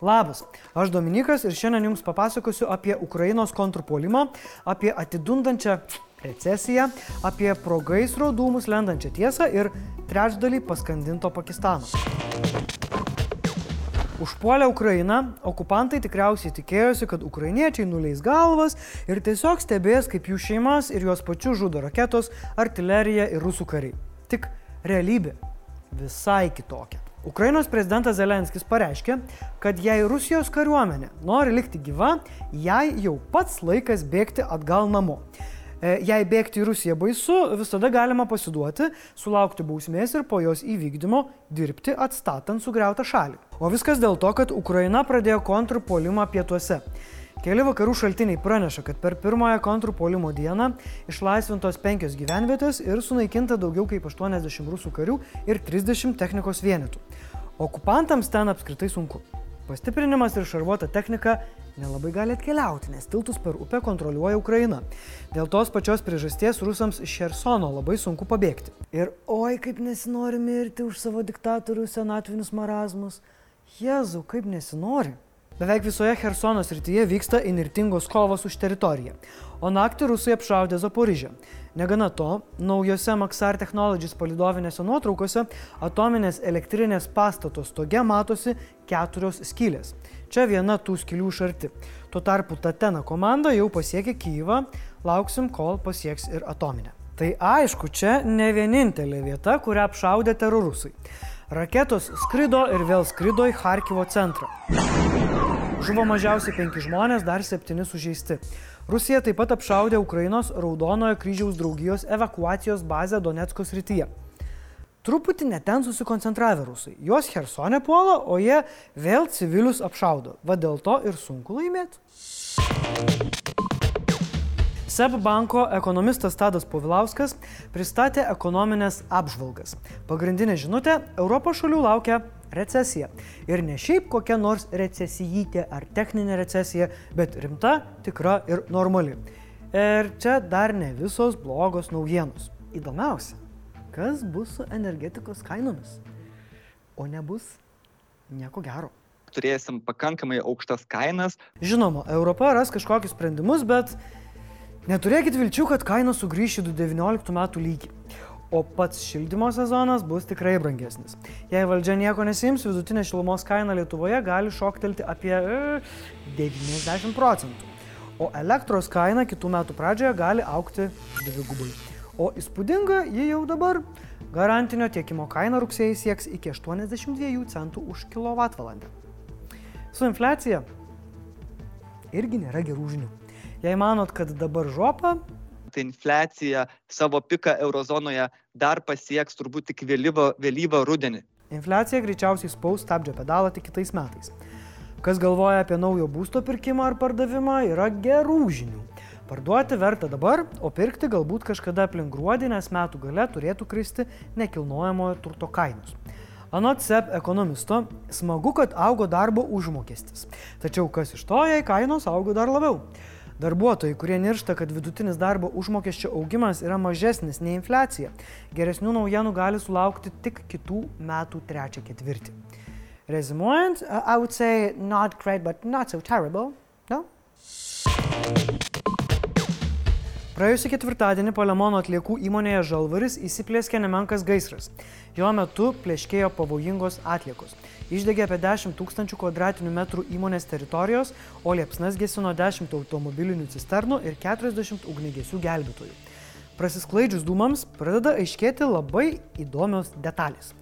Labas, aš Dominikas ir šiandien jums papasakosiu apie Ukrainos kontrpuolimą, apie atidundančią recesiją, apie pro gaisro dūmus lendančią tiesą ir trečdalį paskandinto Pakistano. Užpuolę Ukrainą, okupantai tikriausiai tikėjosi, kad ukrainiečiai nuleis galvas ir tiesiog stebės, kaip jų šeimas ir juos pačius žudo raketos, artilerija ir rusų kariai. Tik realybė visai kitokia. Ukrainos prezidentas Zelenskis pareiškė, kad jei Rusijos kariuomenė nori likti gyva, jai jau pats laikas bėgti atgal namo. E, jei bėgti į Rusiją baisu, visada galima pasiduoti, sulaukti bausmės ir po jos įvykdymo dirbti atstatant sugriautą šalį. O viskas dėl to, kad Ukraina pradėjo kontrpuolimą pietuose. Keli vakarų šaltiniai praneša, kad per pirmąją kontrpuolimo dieną išlaisvintos penkios gyvenvietės ir sunaikinta daugiau kaip 80 rusų karių ir 30 technikos vienetų. Okupantams ten apskritai sunku. Pastiprinimas ir šarvuota technika nelabai gali atkeliauti, nes tiltus per upę kontroliuoja Ukraina. Dėl tos pačios priežasties rusams iš Šersono labai sunku pabėgti. Ir oi, kaip nesinori mirti už savo diktatorių senatvinius marazmus. Jezu, kaip nesinori. Beveik visoje Hersono srityje vyksta inirtingos kovos už teritoriją, o naktį rusai apšaudė Zaporižę. Negana to, naujose Maxar Technologies palidovinėse nuotraukose atominės elektrinės pastato stoge matosi keturios skylės. Čia viena tų skylių šarti. Tuo tarpu Tatena komanda jau pasiekė Kyivą, lauksim, kol pasieks ir atominę. Tai aišku, čia ne vienintelė vieta, kurią apšaudė terorusai. Raketos skrido ir vėl skrido į Harkivo centrą. Žuvo mažiausiai penki žmonės, dar septyni sužeisti. Rusija taip pat apšaudė Ukrainos Raudonojo kryžiaus draugijos evakuacijos bazę Donetsko srityje. Truputį neten susikoncentravę rusai. Jos Hersonė puola, o jie vėl civilius apšaudo. Va dėl to ir sunku laimėti. SEB banko ekonomistas Tadas Povilauskas pristatė ekonominės apžvalgas. Pagrindinė žinutė - Europos šalių laukia recesija. Ir ne šiaip kokia nors recesijytė ar techninė recesija, bet rimta, tikra ir normali. Ir čia dar ne visos blogos naujienos. Įdomiausia, kas bus su energetikos kainomis? O nebus nieko gero turėsim pakankamai aukštas kainas. Žinoma, Europa ras kažkokius sprendimus, bet Neturėkit vilčių, kad kainos sugrįš į 2019 metų lygį. O pats šildymo sezonas bus tikrai brangesnis. Jei valdžia nieko nesims, vidutinė šilumos kaina Lietuvoje gali šoktelti apie 90 e, procentų. O elektros kaina kitų metų pradžioje gali aukti dvigubai. O įspūdinga ji jau dabar. Garantinio tiekimo kaina rugsėjai sieks iki 82 centų už kWh. Su infliacija irgi nėra gerų žinių. Jei manot, kad dabar žopa, tai infliacija savo piką eurozonoje dar pasieks turbūt tik vėlyvą, vėlyvą rudenį. Infliacija greičiausiai spaus stabdžio pedalą tik kitais metais. Kas galvoja apie naujo būsto pirkimą ar pardavimą, yra gerų žinių. Parduoti verta dabar, o pirkti galbūt kažkada aplink gruodį, nes metų gale turėtų kristi nekilnojamojo turto kainos. Anot SEP ekonomisto, smagu, kad augo darbo užmokestis. Tačiau kas iš to, jei kainos augo dar labiau? Darbuotojai, kurie niršta, kad vidutinis darbo užmokesčio augimas yra mažesnis nei infliacija, geresnių naujienų gali sulaukti tik kitų metų trečią ketvirtį. Rezimuojant, I would say not great, but not so terrible. No? Praėjusį ketvirtadienį Palemono atliekų įmonėje Žalvaris įsiplėskė nemenkas gaisras. Jo metu plėškėjo pavojingos atliekos. Išdegė apie 10 tūkstančių kvadratinių metrų įmonės teritorijos, o liepsnas gesino 10 automobilinių cisternų ir 40 ugnigesių gelbėtojų. Prasisklaidžius dūmams pradeda aiškėti labai įdomios detalės.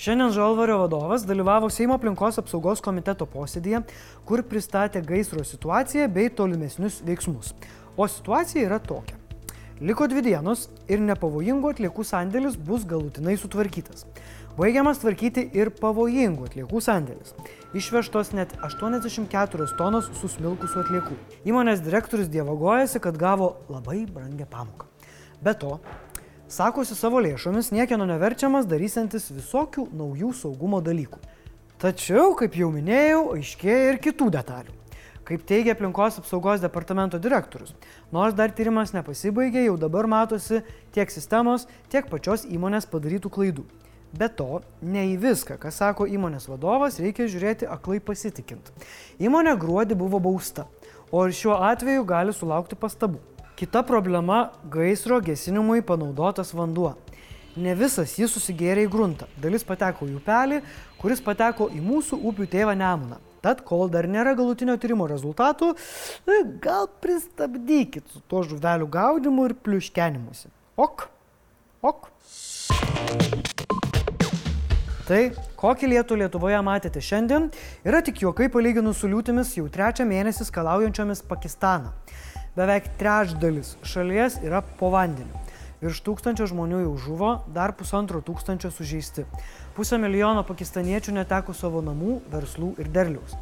Šiandien Žalvario vadovas dalyvavo Seimo aplinkos apsaugos komiteto posėdėje, kur pristatė gaisro situaciją bei tolimesnius veiksmus. O situacija yra tokia. Liko dvi dienos ir nepavojingų atliekų sandėlis bus galutinai sutvarkytas. Baigiamas tvarkyti ir pavojingų atliekų sandėlis. Išvežtos net 84 tonos susmilkusių atliekų. Įmonės direktorius dievagojasi, kad gavo labai brangę pamoką. Be to, sakosi savo lėšomis niekieno neverčiamas darysantis visokių naujų saugumo dalykų. Tačiau, kaip jau minėjau, aiškėja ir kitų detalių. Kaip teigia aplinkos apsaugos departamento direktorius, nors dar tyrimas nepasibaigė, jau dabar matosi tiek sistemos, tiek pačios įmonės padarytų klaidų. Be to, ne į viską, ką sako įmonės vadovas, reikia žiūrėti aklai pasitikint. Įmonė gruodį buvo bausta, o ir šiuo atveju gali sulaukti pastabų. Kita problema - gaisro gesinimui panaudotas vanduo. Ne visas jis susigėrė į gruntą. Dalis pateko į upelį, kuris pateko į mūsų upių tėvą Nemuną. Tad, kol dar nėra galutinio tyrimo rezultatų, gal pristabdykit su to žuvelių gaudimu ir pliuškenimusi. Ok, ok. Tai, kokį lietų Lietuvoje matėte šiandien, yra tik juokai palyginus su liūtimis jau trečią mėnesį skalaujančiomis Pakistaną. Beveik trečdalis šalies yra po vandeniu. Virš tūkstančio žmonių jau žuvo, dar pusantro tūkstančio sužeisti. Pusę milijono pakistaniečių neteko savo namų, verslų ir derliaus.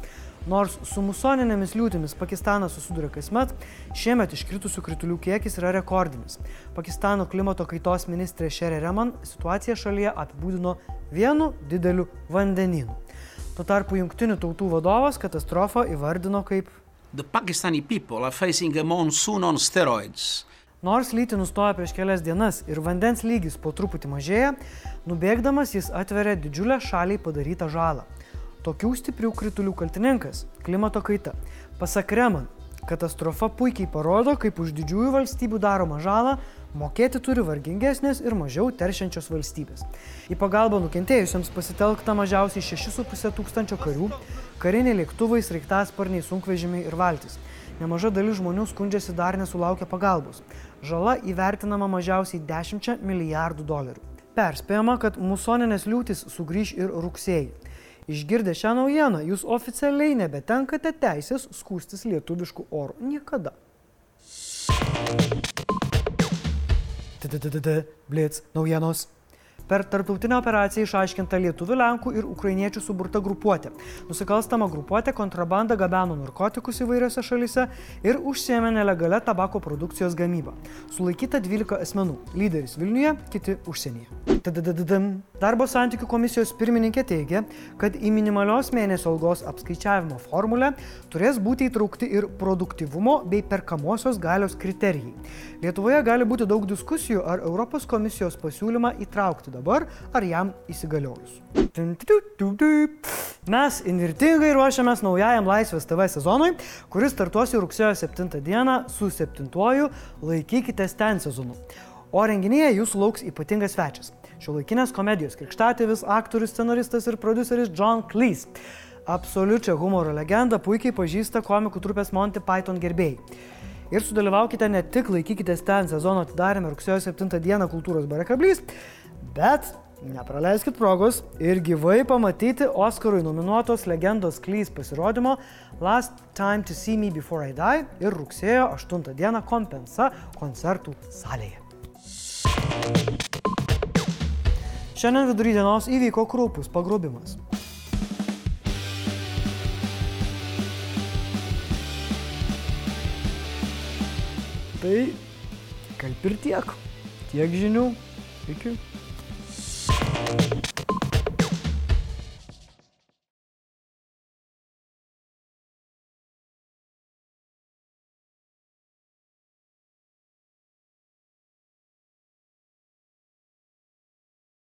Nors su musoninėmis liūtimis Pakistanas susiduria kasmet, šiemet iškritusių kritulių kiekis yra rekordinis. Pakistano klimato kaitos ministrė Sherry Reman situaciją šalyje apibūdino vienu dideliu vandenynu. Tuo tarpu jungtinių tautų vadovas katastrofą įvardino kaip The Pakistani people are facing a monsoon on steroids. Nors lyti nustoja prieš kelias dienas ir vandens lygis po truputį mažėja, nubėgdamas jis atveria didžiulę šaliai padarytą žalą. Tokių stiprių kritulių kaltininkas - klimato kaita. Pasak Reman, katastrofa puikiai parodo, kaip už didžiųjų valstybių daromą žalą mokėti turi vargingesnės ir mažiau teršiančios valstybės. Į pagalbą nukentėjusiems pasitelkta mažiausiai 6,5 tūkstančio karių, kariniai lėktuvai, sraigtasparniai, sunkvežimiai ir valtis. Nemaža dalis žmonių skundžiasi dar nesulaukia pagalbos. Žala įvertinama mažiausiai 10 milijardų dolerių. Perspėjama, kad musoninės liūtis sugrįž ir rugsėjai. Išgirdę šią naujieną, jūs oficialiai nebetenkate teisės skūstis lietuviškų orų. Niekada. Blitz naujienos. Per tarptautinę operaciją išaiškinta lietuvių, lenkų ir ukrainiečių suburta grupuotė. Nusikalstama grupuotė kontrabandą gabeno narkotikus įvairiose šalise ir užsiemė nelegalią tabako produkcijos gamybą. Sulaikyta 12 asmenų - lyderis Vilniuje, kiti užsienyje. Tadadadadam. Darbo santykių komisijos pirmininkė teigia, kad į minimalios mėnesio algos apskaičiavimo formulę turės būti įtraukti ir produktivumo bei perkamosios galios kriterijai. Lietuvoje gali būti daug diskusijų, ar Europos komisijos pasiūlymą įtraukti dabar, ar jam įsigaliojus. Mes invirtingai ruošiamės naujajam Laisvės TV sezonui, kuris startuos jau rugsėjo 7 dieną su 7-uoju laikykitės ten sezonu. O renginyje jūsų lauks ypatingas svečias - šiuolaikinės komedijos krikštatėvis, aktorius, scenaristas ir produceris John Cleese. Absoliučią humoro legendą puikiai pažįsta komikų trupės Monty Python gerbėjai. Ir sudalyvaukite ne tik laikykitės ten sezono atidarėme rugsėjo 7 dieną kultūros barakablys, bet nepraleiskit progos ir gyvai pamatyti Oscarui nominuotos legendos Klys pasirodymo Last Time to See Me Before I Die ir rugsėjo 8 dieną kompensa koncertų salėje. Šiandien vidury dienos įvyko krūpus pagrobimas. Tai kaip ir tiek. Tiek žinių. Iki. you